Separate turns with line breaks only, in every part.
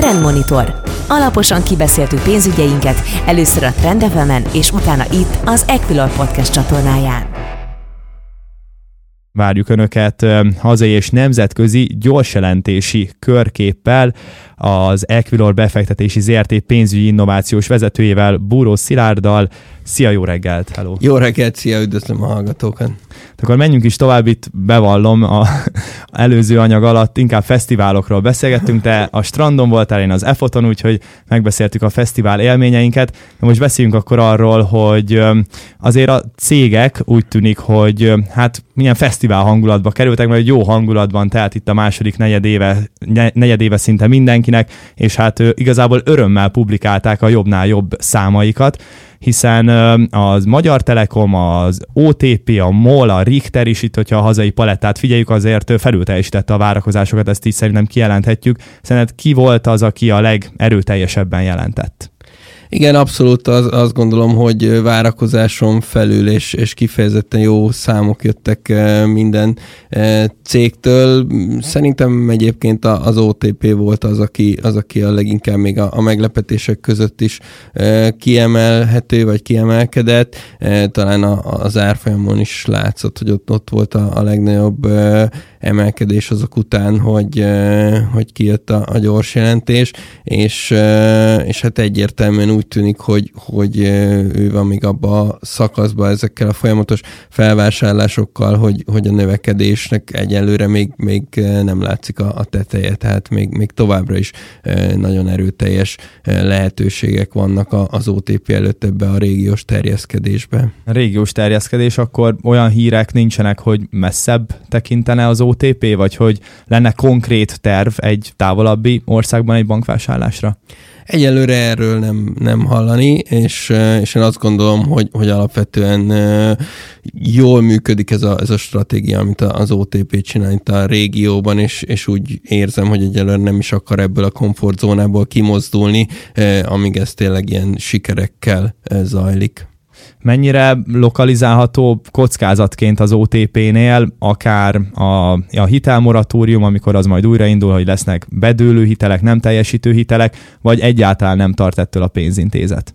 Trendmonitor. Alaposan kibeszéltük pénzügyeinket, először a Trend és utána itt az Equilor Podcast csatornáján.
Várjuk Önöket hazai és nemzetközi gyorsjelentési körképpel az Equilor befektetési ZRT pénzügyi innovációs vezetőjével, Búró Szilárddal. Szia, jó reggelt! Hello.
Jó reggelt, szia, üdvözlöm a hallgatókat!
Akkor menjünk is tovább, itt bevallom, a előző anyag alatt inkább fesztiválokról beszélgettünk, te a strandon voltál, én az EFOTon, úgyhogy megbeszéltük a fesztivál élményeinket. De most beszéljünk akkor arról, hogy azért a cégek úgy tűnik, hogy hát milyen fesztivál hangulatba kerültek, mert jó hangulatban, tehát itt a második negyedéve, negyedéve szinte mindenkinek, és hát igazából örömmel publikálták a jobbnál jobb számaikat hiszen az Magyar Telekom, az OTP, a MOL, a Richter is itt, hogyha a hazai palettát figyeljük, azért felülteljesítette a várakozásokat, ezt így szerintem kijelenthetjük. Szerinted ki volt az, aki a legerőteljesebben jelentett?
Igen, abszolút az, azt gondolom, hogy várakozáson felül és, és kifejezetten jó számok jöttek minden cégtől. Szerintem egyébként az OTP volt az, aki, az, aki a leginkább még a, a meglepetések között is kiemelhető, vagy kiemelkedett. Talán az árfolyamon is látszott, hogy ott, ott volt a, a legnagyobb emelkedés azok után, hogy, hogy kijött a, a gyors jelentés, és, és hát egyértelműen úgy tűnik, hogy, hogy ő van még abba a szakaszba ezekkel a folyamatos felvásárlásokkal, hogy, hogy a növekedésnek egyelőre még, még nem látszik a, a teteje, tehát még, még továbbra is nagyon erőteljes lehetőségek vannak az OTP előtt ebbe a régiós terjeszkedésbe.
A régiós terjeszkedés, akkor olyan hírek nincsenek, hogy messzebb tekintene az OTP, vagy hogy lenne konkrét terv egy távolabbi országban egy bankvásárlásra?
Egyelőre erről nem, nem hallani, és, és én azt gondolom, hogy, hogy alapvetően jól működik ez a, ez a stratégia, amit az OTP csinál itt a régióban, és, és úgy érzem, hogy egyelőre nem is akar ebből a komfortzónából kimozdulni, amíg ez tényleg ilyen sikerekkel zajlik
mennyire lokalizálható kockázatként az OTP-nél, akár a, a hitelmoratórium, amikor az majd újraindul, hogy lesznek bedőlő hitelek, nem teljesítő hitelek, vagy egyáltalán nem tart ettől a pénzintézet?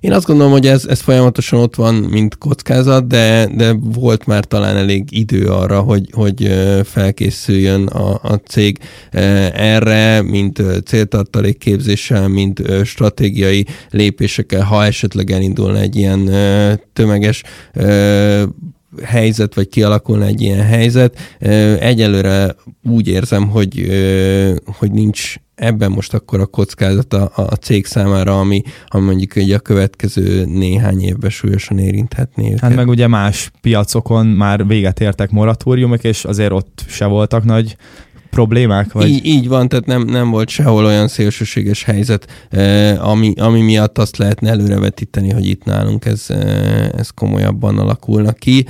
Én azt gondolom, hogy ez, ez folyamatosan ott van, mint kockázat, de, de volt már talán elég idő arra, hogy, hogy felkészüljön a, a cég erre, mint céltartalék képzéssel, mint stratégiai lépésekkel, ha esetleg elindulna egy ilyen tömeges helyzet, vagy kialakulna egy ilyen helyzet. Egyelőre úgy érzem, hogy, hogy nincs ebben most akkor a kockázat a, a cég számára, ami, ami mondjuk egy a következő néhány évben súlyosan érinthetné őket.
Hát meg ugye más piacokon már véget értek moratóriumok, és azért ott se voltak nagy problémák? Vagy?
Így, így van, tehát nem, nem volt sehol olyan szélsőséges helyzet, ami, ami miatt azt lehetne előrevetíteni, hogy itt nálunk ez, ez komolyabban alakulna ki.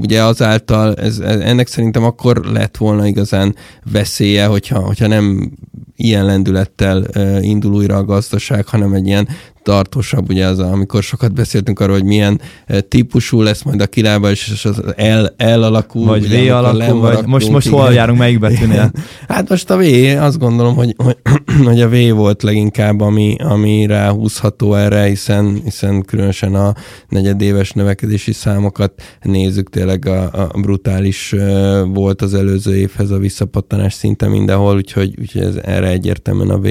Ugye azáltal, ez, ennek szerintem akkor lett volna igazán veszélye, hogyha, hogyha nem ilyen lendülettel indul újra a gazdaság, hanem egy ilyen tartósabb, ugye az, amikor sokat beszéltünk arról, hogy milyen típusú lesz majd a kilába, és az el, el alakul.
Vagy V alakul, vagy most, most hol járunk, melyik betűnél?
hát most a V, azt gondolom, hogy, hogy, hogy a V volt leginkább, ami, ami ráhúzható erre, hiszen, hiszen különösen a negyedéves növekedési számokat nézzük, tényleg a, a brutális volt az előző évhez a visszapattanás szinte mindenhol, úgyhogy, úgyhogy ez erre egyértelműen a V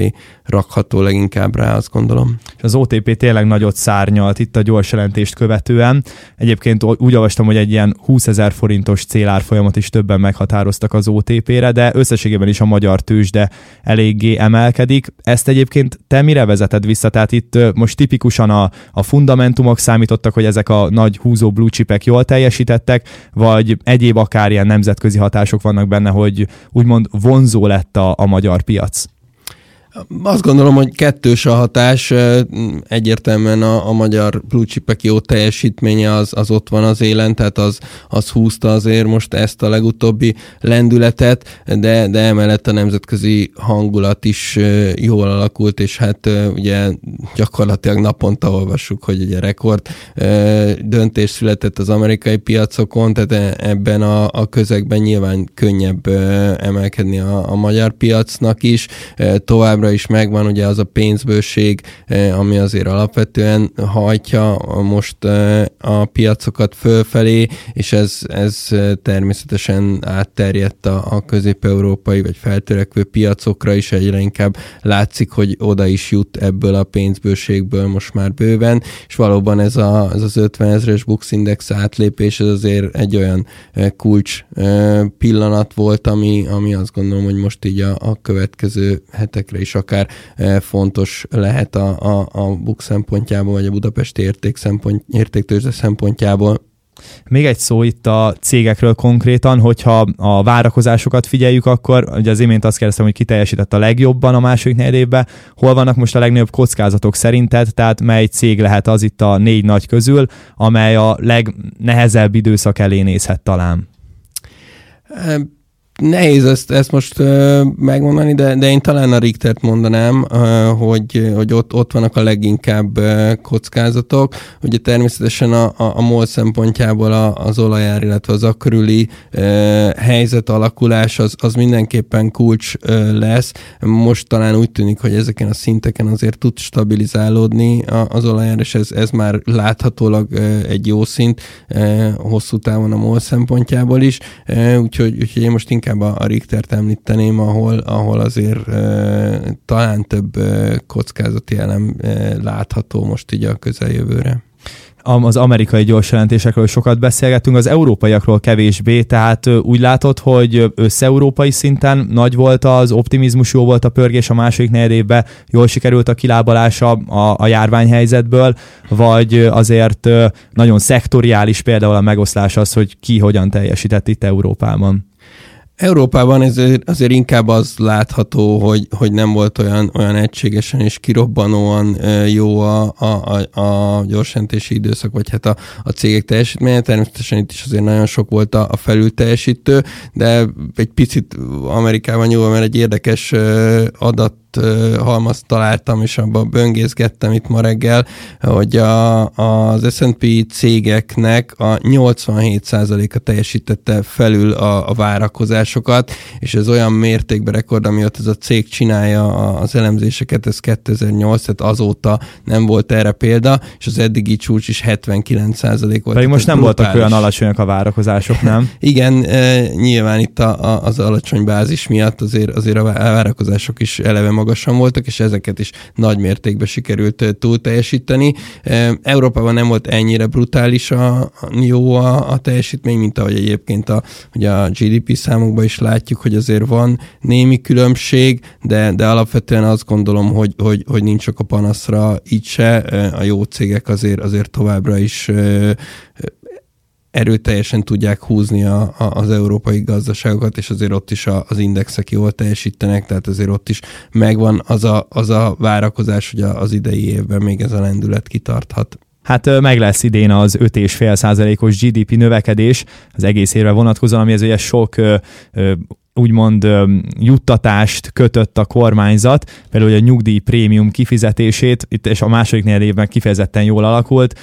rakható leginkább rá, azt gondolom.
És az OTP tényleg nagyot szárnyalt itt a gyors jelentést követően. Egyébként úgy olvastam, hogy egy ilyen 20 ezer forintos célárfolyamat is többen meghatároztak az OTP-re, de összességében is a magyar tőzsde eléggé emelkedik. Ezt egyébként te mire vezeted vissza? Tehát itt most tipikusan a, a fundamentumok számítottak, hogy ezek a nagy húzó blue chipek jól teljesítettek, vagy egyéb akár ilyen nemzetközi hatások vannak benne, hogy úgymond vonzó lett a, a magyar piac?
Azt gondolom, hogy kettős a hatás. Egyértelműen a, a magyar blue chipek jó teljesítménye az, az ott van az élen, tehát az, az húzta azért most ezt a legutóbbi lendületet, de, de emellett a nemzetközi hangulat is jól alakult, és hát ugye gyakorlatilag naponta olvassuk, hogy ugye rekord döntés született az amerikai piacokon, tehát e, ebben a, a közegben nyilván könnyebb emelkedni a, a magyar piacnak is. Tovább továbbra is megvan ugye az a pénzbőség, ami azért alapvetően hajtja most a piacokat fölfelé, és ez, ez természetesen átterjedt a, a közép-európai vagy feltörekvő piacokra is. Egyre inkább látszik, hogy oda is jut ebből a pénzbőségből most már bőven, és valóban ez, a, ez az 50 ezres Bux Index átlépés, ez azért egy olyan kulcs pillanat volt, ami, ami azt gondolom, hogy most így a, a következő hetekre is akár fontos lehet a, a, a Bux szempontjából, vagy a Budapesti érték szempont, értéktőzde szempontjából.
Még egy szó itt a cégekről konkrétan, hogyha a várakozásokat figyeljük, akkor ugye az imént azt kérdeztem, hogy ki teljesített a legjobban a második negyedében, hol vannak most a legnagyobb kockázatok szerinted, tehát mely cég lehet az itt a négy nagy közül, amely a legnehezebb időszak elé nézhet talán?
Nehéz ezt, ezt most uh, megmondani, de, de én talán a Richtert mondanám, uh, hogy, hogy ott, ott vannak a leginkább uh, kockázatok. Ugye természetesen a, a, a MOL szempontjából a, az olajár, illetve az akkörüli uh, helyzet alakulás az, az mindenképpen kulcs uh, lesz. Most talán úgy tűnik, hogy ezeken a szinteken azért tud stabilizálódni az olajár, és ez, ez már láthatólag uh, egy jó szint uh, hosszú távon a MOL szempontjából is. Uh, úgyhogy, úgyhogy én most inkább inkább a, a Richtert említeném, ahol, ahol azért e, talán több e, kockázati elem e, látható most így a közeljövőre
az amerikai gyors jelentésekről sokat beszélgetünk, az európaiakról kevésbé, tehát úgy látod, hogy összeurópai szinten nagy volt az optimizmus, jó volt a pörgés a második negyedévben, jól sikerült a kilábalása a, a járványhelyzetből, vagy azért nagyon szektoriális például a megoszlás az, hogy ki hogyan teljesített itt Európában?
Európában ezért, azért inkább az látható, hogy, hogy nem volt olyan, olyan egységesen és kirobbanóan jó a, a, a, gyorsjelentési időszak, vagy hát a, a cégek teljesítménye. Természetesen itt is azért nagyon sok volt a, a felülteljesítő, de egy picit Amerikában jó, mert egy érdekes adat halmazt találtam, és abban böngészgettem itt ma reggel, hogy a, az S&P cégeknek a 87%-a teljesítette felül a, a várakozásokat, és ez olyan mértékben rekord, amiatt ez a cég csinálja az elemzéseket, ez 2008, tehát azóta nem volt erre példa, és az eddigi csúcs is 79% volt.
Pedig most nem brutális. voltak olyan alacsonyak a várakozások, nem?
Igen, nyilván itt a, a, az alacsony bázis miatt azért, azért a várakozások is eleve magasan voltak, és ezeket is nagy mértékben sikerült túl teljesíteni. Európában nem volt ennyire brutális a, jó a, a teljesítmény, mint ahogy egyébként a, ugye a GDP számokban is látjuk, hogy azért van némi különbség, de, de alapvetően azt gondolom, hogy, hogy, hogy nincs csak a panaszra így se. A jó cégek azért, azért továbbra is erőteljesen tudják húzni a, a, az európai gazdaságokat, és azért ott is a, az indexek jól teljesítenek, tehát azért ott is megvan az a, az a várakozás, hogy az idei évben még ez a lendület kitarthat.
Hát meg lesz idén az 5,5 százalékos GDP növekedés az egész évre vonatkozóan, ami ez ugye sok úgymond juttatást kötött a kormányzat, például a nyugdíj prémium kifizetését, itt és a második négy évben kifejezetten jól alakult,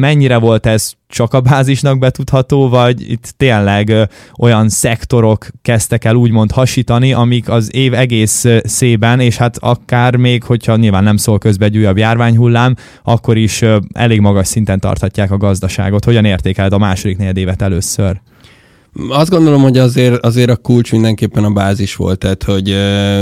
mennyire volt ez csak a bázisnak betudható, vagy itt tényleg olyan szektorok kezdtek el úgymond hasítani, amik az év egész szében, és hát akár még, hogyha nyilván nem szól közbe egy újabb járványhullám, akkor is elég magas szinten tarthatják a gazdaságot. Hogyan értékeled a második negyedévet először?
Azt gondolom, hogy azért, azért a kulcs mindenképpen a bázis volt, tehát hogy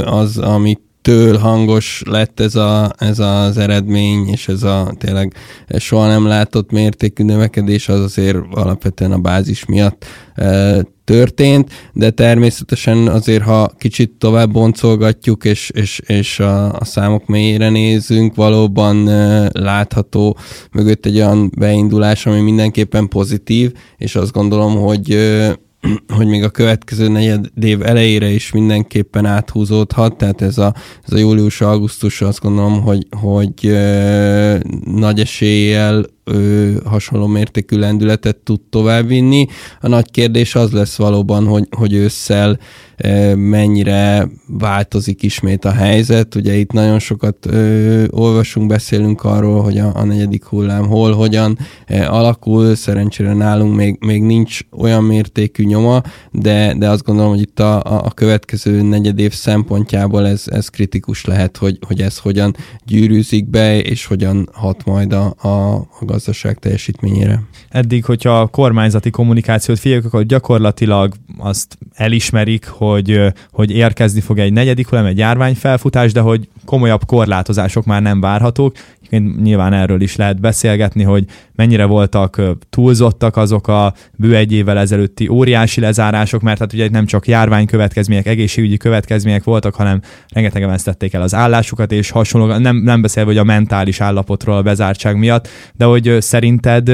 az, amit től hangos lett ez, a, ez az eredmény, és ez a tényleg soha nem látott mértékű növekedés, az azért alapvetően a bázis miatt e, történt, de természetesen azért, ha kicsit tovább boncolgatjuk, és, és, és a, a számok mélyére nézünk, valóban e, látható mögött egy olyan beindulás, ami mindenképpen pozitív, és azt gondolom, hogy e, hogy még a következő negyed év elejére is mindenképpen áthúzódhat, tehát ez a, ez a július-augusztus azt gondolom, hogy, hogy e, nagy eséllyel ö, hasonló mértékű lendületet tud továbbvinni. A nagy kérdés az lesz valóban, hogy, hogy ősszel mennyire változik ismét a helyzet. Ugye itt nagyon sokat ö, olvasunk, beszélünk arról, hogy a, a negyedik hullám hol, hogyan e, alakul. Szerencsére nálunk még, még nincs olyan mértékű nyoma, de, de azt gondolom, hogy itt a, a következő negyed év szempontjából ez, ez kritikus lehet, hogy, hogy ez hogyan gyűrűzik be, és hogyan hat majd a, a, a gazdaság teljesítményére.
Eddig, hogyha a kormányzati kommunikációt figyeljük, akkor gyakorlatilag azt elismerik, hogy, hogy érkezni fog egy negyedik hullám, egy járványfelfutás, de hogy komolyabb korlátozások már nem várhatók. Nyilván erről is lehet beszélgetni, hogy mennyire voltak túlzottak azok a bő egy évvel ezelőtti óriási lezárások, mert hát ugye nem csak járvány következmények, egészségügyi következmények voltak, hanem rengetegen vesztették el az állásukat, és hasonló, nem, nem beszélve, hogy a mentális állapotról a bezártság miatt, de hogy szerinted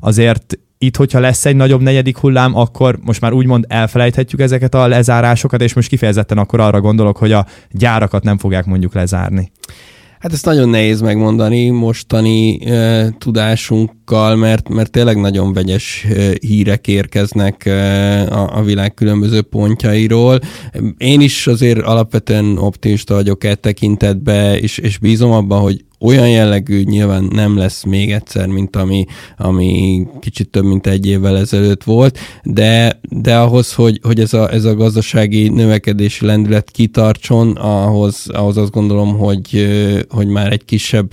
azért itt, hogyha lesz egy nagyobb negyedik hullám, akkor most már úgymond elfelejthetjük ezeket a lezárásokat, és most kifejezetten akkor arra gondolok, hogy a gyárakat nem fogják mondjuk lezárni.
Hát ezt nagyon nehéz megmondani mostani e, tudásunkkal, mert, mert tényleg nagyon vegyes e, hírek érkeznek e, a, a világ különböző pontjairól. Én is azért alapvetően optimista vagyok e tekintetbe, és, és bízom abban, hogy olyan jellegű nyilván nem lesz még egyszer, mint ami, ami kicsit több mint egy évvel ezelőtt volt, de, de ahhoz, hogy, hogy ez, a, ez a gazdasági növekedési lendület kitartson, ahhoz, ahhoz azt gondolom, hogy, hogy már egy kisebb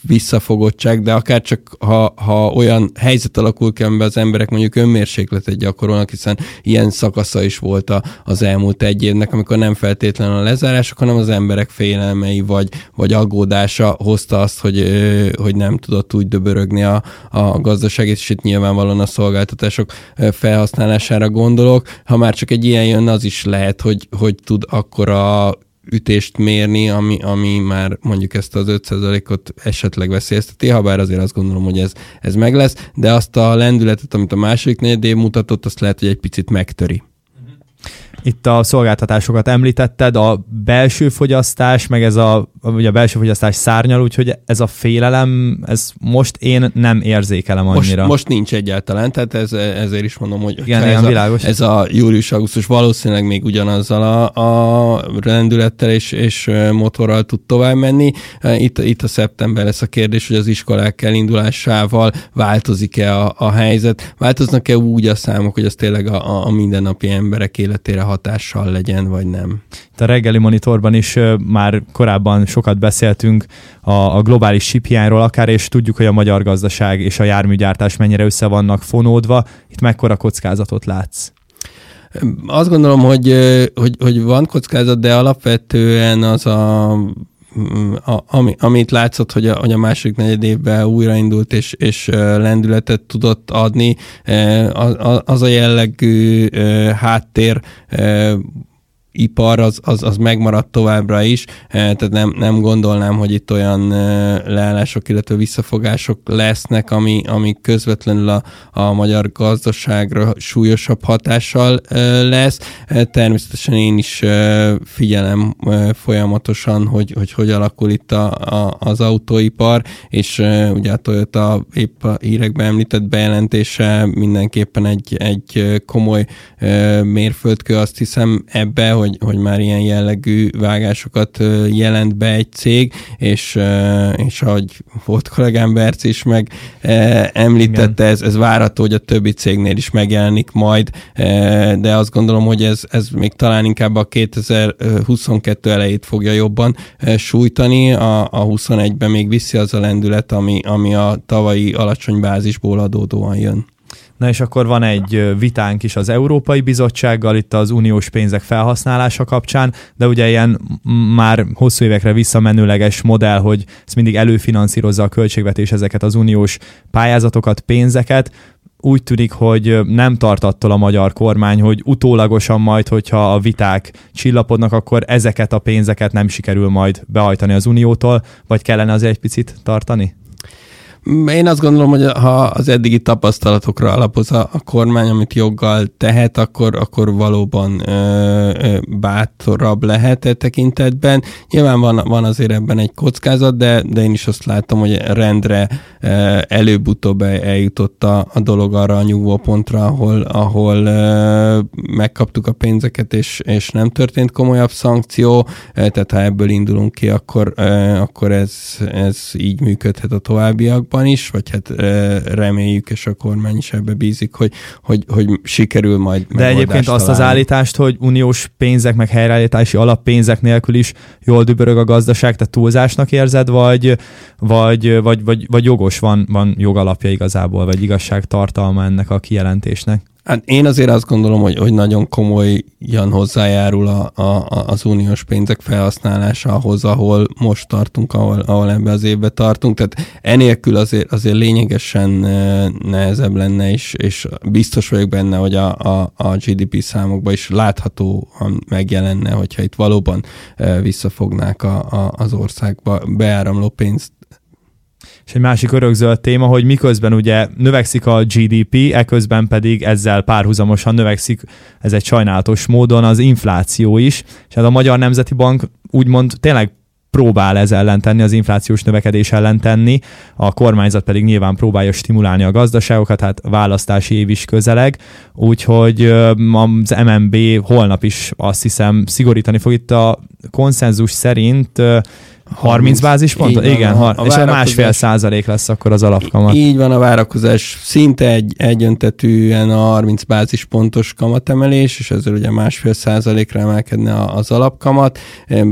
visszafogottság, de akár csak ha, ha olyan helyzet alakul ki, amiben az emberek mondjuk önmérsékletet gyakorolnak, hiszen ilyen szakasza is volt a, az elmúlt egy évnek, amikor nem feltétlenül a lezárások, hanem az emberek félelmei vagy, vagy aggódása hozta azt, hogy, hogy nem tudott úgy döbörögni a, a gazdaság, és itt nyilvánvalóan a szolgáltatások felhasználására gondolok. Ha már csak egy ilyen jön, az is lehet, hogy, hogy tud akkora ütést mérni, ami, ami már mondjuk ezt az 5%-ot esetleg veszélyezteti, ha bár azért azt gondolom, hogy ez, ez meg lesz, de azt a lendületet, amit a második negyed év mutatott, azt lehet, hogy egy picit megtöri.
Itt a szolgáltatásokat említetted, a belső fogyasztás, meg ez a, ugye a belső fogyasztás szárnyal, úgyhogy ez a félelem, ez most én nem érzékelem annyira.
Most, most nincs egyáltalán, tehát ez, ezért is mondom, hogy
Igen, ez,
a,
világos.
ez a július-augusztus valószínűleg még ugyanazzal a, a rendülettel és, és motorral tud tovább menni. Itt, itt a szeptember lesz a kérdés, hogy az iskolák elindulásával változik-e a, a helyzet, változnak-e úgy a számok, hogy az tényleg a, a mindennapi emberek életére hatással legyen, vagy nem.
A reggeli monitorban is már korábban sokat beszéltünk a, a globális síphiányról akár, és tudjuk, hogy a magyar gazdaság és a járműgyártás mennyire össze vannak fonódva. Itt mekkora kockázatot látsz?
Azt gondolom, hogy, hogy, hogy van kockázat, de alapvetően az a a, ami, amit látszott, hogy a, hogy a második negyed évben újraindult és, és lendületet tudott adni, az a jellegű háttér ipar az, az, az megmaradt továbbra is, tehát nem, nem gondolnám, hogy itt olyan leállások, illetve visszafogások lesznek, ami, ami közvetlenül a, a magyar gazdaságra súlyosabb hatással lesz. Természetesen én is figyelem folyamatosan, hogy hogy, hogy alakul itt a, a, az autóipar, és ugye a Toyota épp a hírekben említett bejelentése mindenképpen egy, egy komoly mérföldkő, azt hiszem ebbe, hogy, hogy már ilyen jellegű vágásokat jelent be egy cég, és, és ahogy volt kollégám Berc is meg említette, ez, ez várható, hogy a többi cégnél is megjelenik majd, de azt gondolom, hogy ez, ez még talán inkább a 2022 elejét fogja jobban sújtani, a, a 21-ben még viszi az a lendület, ami, ami a tavalyi alacsony bázisból adódóan jön.
Na és akkor van egy vitánk is az Európai Bizottsággal itt az uniós pénzek felhasználása kapcsán, de ugye ilyen már hosszú évekre visszamenőleges modell, hogy ez mindig előfinanszírozza a költségvetés ezeket az uniós pályázatokat, pénzeket, úgy tűnik, hogy nem tart attól a magyar kormány, hogy utólagosan majd, hogyha a viták csillapodnak, akkor ezeket a pénzeket nem sikerül majd behajtani az Uniótól, vagy kellene azért egy picit tartani?
Én azt gondolom, hogy ha az eddigi tapasztalatokra alapoz a, a kormány, amit joggal tehet, akkor, akkor valóban ö, ö, bátorabb lehet e tekintetben. Nyilván van, van azért ebben egy kockázat, de, de én is azt látom, hogy rendre ö, előbb-utóbb eljutott a, a dolog arra a nyugvópontra, ahol, ahol ö, megkaptuk a pénzeket, és, és nem történt komolyabb szankció, tehát ha ebből indulunk ki, akkor, akkor ez, ez így működhet a továbbiakban is, vagy hát reméljük, és a kormány is ebbe bízik, hogy, hogy, hogy sikerül majd
De egyébként találni. azt az állítást, hogy uniós pénzek, meg helyreállítási alappénzek nélkül is jól dübörög a gazdaság, tehát túlzásnak érzed, vagy, vagy, vagy, vagy, vagy jogos van, van jogalapja igazából, vagy igazság tartalma ennek a kijelentésnek?
Hát én azért azt gondolom, hogy, hogy nagyon komolyan hozzájárul a, a, az uniós pénzek felhasználása ahhoz, ahol most tartunk, ahol, ahol ebbe az évbe tartunk. Tehát enélkül azért, azért lényegesen eh, nehezebb lenne, és, és biztos vagyok benne, hogy a, a, a GDP számokban is láthatóan megjelenne, hogyha itt valóban eh, visszafognák a, a, az országba beáramló pénzt
és egy másik örökzöld téma, hogy miközben ugye növekszik a GDP, eközben pedig ezzel párhuzamosan növekszik, ez egy sajnálatos módon az infláció is, és hát a Magyar Nemzeti Bank úgymond tényleg próbál ez ellen tenni, az inflációs növekedés ellen tenni, a kormányzat pedig nyilván próbálja stimulálni a gazdaságokat, hát választási év is közeleg, úgyhogy az MNB holnap is azt hiszem szigorítani fog itt a konszenzus szerint 30 bázispont? Igen, a, a és a másfél százalék lesz akkor az alapkamat.
Így van, a várakozás szinte egy, egyöntetűen a 30 bázispontos kamatemelés, és ezzel ugye másfél százalékra emelkedne az alapkamat.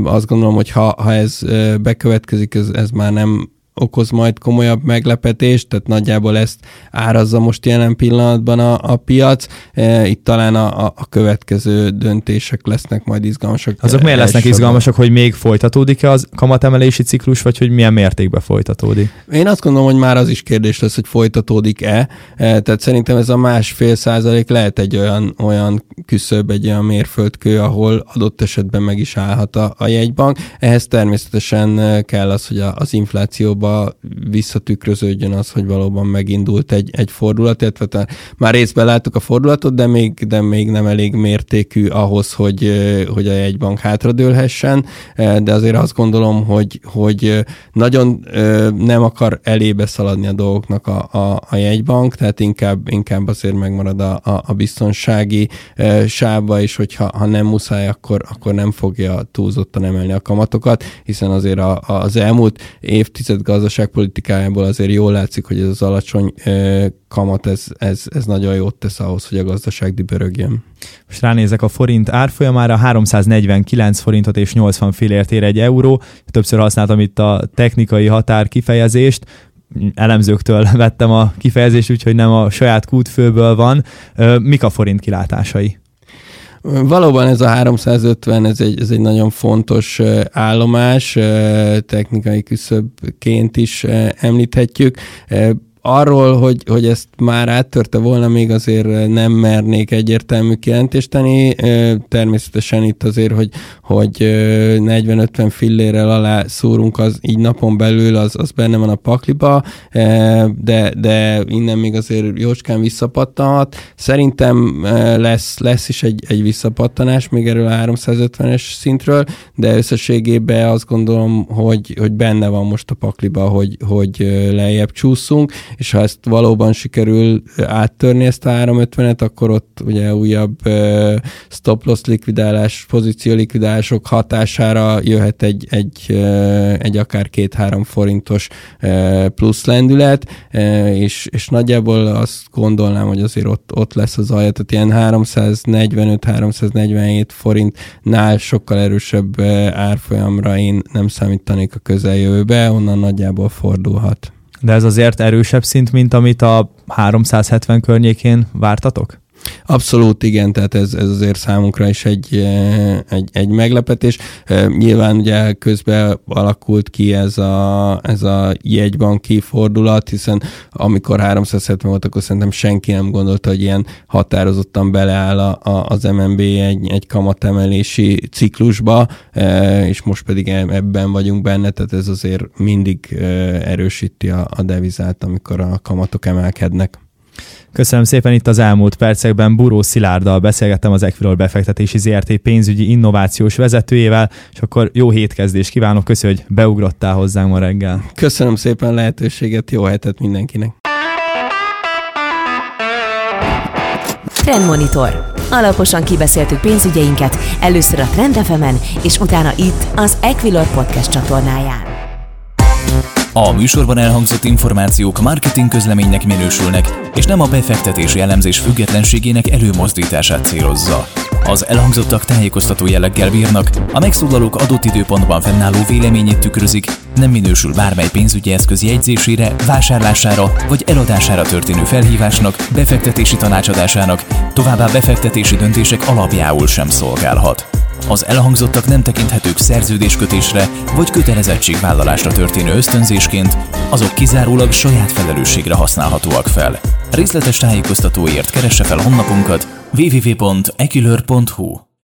Azt gondolom, hogy ha, ha ez bekövetkezik, ez, ez már nem okoz majd komolyabb meglepetést, tehát nagyjából ezt árazza most jelen pillanatban a, a piac. E, itt talán a, a következő döntések lesznek majd izgalmasak.
Azok miért lesznek izgalmasak, hogy még folytatódik-e az kamatemelési ciklus, vagy hogy milyen mértékben folytatódik?
Én azt gondolom, hogy már az is kérdés lesz, hogy folytatódik-e. E, tehát szerintem ez a másfél százalék lehet egy olyan, olyan küszöb, egy olyan mérföldkő, ahol adott esetben meg is állhat a, a jegybank. Ehhez természetesen kell az, hogy az inflációban abba visszatükröződjön az, hogy valóban megindult egy, egy fordulat, illetve már részben láttuk a fordulatot, de még, de még nem elég mértékű ahhoz, hogy, hogy a jegybank hátradőlhessen, de azért azt gondolom, hogy, hogy nagyon nem akar elébe szaladni a dolgoknak a, a, a jegybank, tehát inkább, inkább azért megmarad a, a, biztonsági sávba, és hogyha ha nem muszáj, akkor, akkor nem fogja túlzottan emelni a kamatokat, hiszen azért a, az elmúlt évtized gazdaságpolitikájából azért jól látszik, hogy ez az alacsony kamat, ez, ez, ez nagyon jót tesz ahhoz, hogy a gazdaság dübörögjön.
Most ránézek a forint árfolyamára, 349 forintot és 80 fillért ér egy euró. Többször használtam itt a technikai határ kifejezést, elemzőktől vettem a kifejezést, úgyhogy nem a saját kútfőből van. Mik a forint kilátásai?
Valóban ez a 350, ez egy, ez egy nagyon fontos állomás, technikai küszöbként is említhetjük arról, hogy, hogy ezt már áttörte volna, még azért nem mernék egyértelmű kijelentést tenni. Természetesen itt azért, hogy, hogy 40-50 fillérrel alá szúrunk, az így napon belül, az, az benne van a pakliba, de, de innen még azért jócskán visszapattanhat. Szerintem lesz, lesz is egy, egy visszapattanás még erről a 350-es szintről, de összességében azt gondolom, hogy, hogy benne van most a pakliba, hogy, hogy lejjebb csúszunk, és ha ezt valóban sikerül áttörni ezt a 350-et, akkor ott ugye újabb stop loss likvidálás, pozíció likvidálások hatására jöhet egy, egy, egy akár két-három forintos plusz lendület, és, és nagyjából azt gondolnám, hogy azért ott, ott lesz az alja, tehát ilyen 345-347 forintnál sokkal erősebb árfolyamra én nem számítanék a közeljövőbe, onnan nagyjából fordulhat.
De ez azért erősebb szint, mint amit a 370 környékén vártatok?
Abszolút igen, tehát ez, ez azért számunkra is egy, egy, egy meglepetés. Nyilván ugye közben alakult ki ez a, ez a jegybanki fordulat, hiszen amikor 370 volt, akkor szerintem senki nem gondolta, hogy ilyen határozottan beleáll a, a, az MNB egy, egy kamatemelési ciklusba, és most pedig ebben vagyunk benne, tehát ez azért mindig erősíti a, a devizát, amikor a kamatok emelkednek.
Köszönöm szépen itt az elmúlt percekben Buró Szilárddal beszélgettem az Equilor befektetési ZRT pénzügyi innovációs vezetőjével, és akkor jó hétkezdést kívánok, köszönöm, hogy beugrottál hozzánk ma reggel.
Köszönöm szépen a lehetőséget, jó hetet mindenkinek.
Trendmonitor. Alaposan kibeszéltük pénzügyeinket, először a Trend és utána itt az Equilor Podcast csatornáján.
A műsorban elhangzott információk marketing közleménynek minősülnek, és nem a befektetési elemzés függetlenségének előmozdítását célozza. Az elhangzottak tájékoztató jelleggel bírnak, a megszólalók adott időpontban fennálló véleményét tükrözik, nem minősül bármely pénzügyi eszköz jegyzésére, vásárlására vagy eladására történő felhívásnak, befektetési tanácsadásának, továbbá befektetési döntések alapjául sem szolgálhat. Az elhangzottak nem tekinthetők szerződéskötésre vagy kötelezettségvállalásra történő ösztönzésként, azok kizárólag saját felelősségre használhatóak fel. Részletes tájékoztatóért keresse fel honlapunkat www.ekilör.hu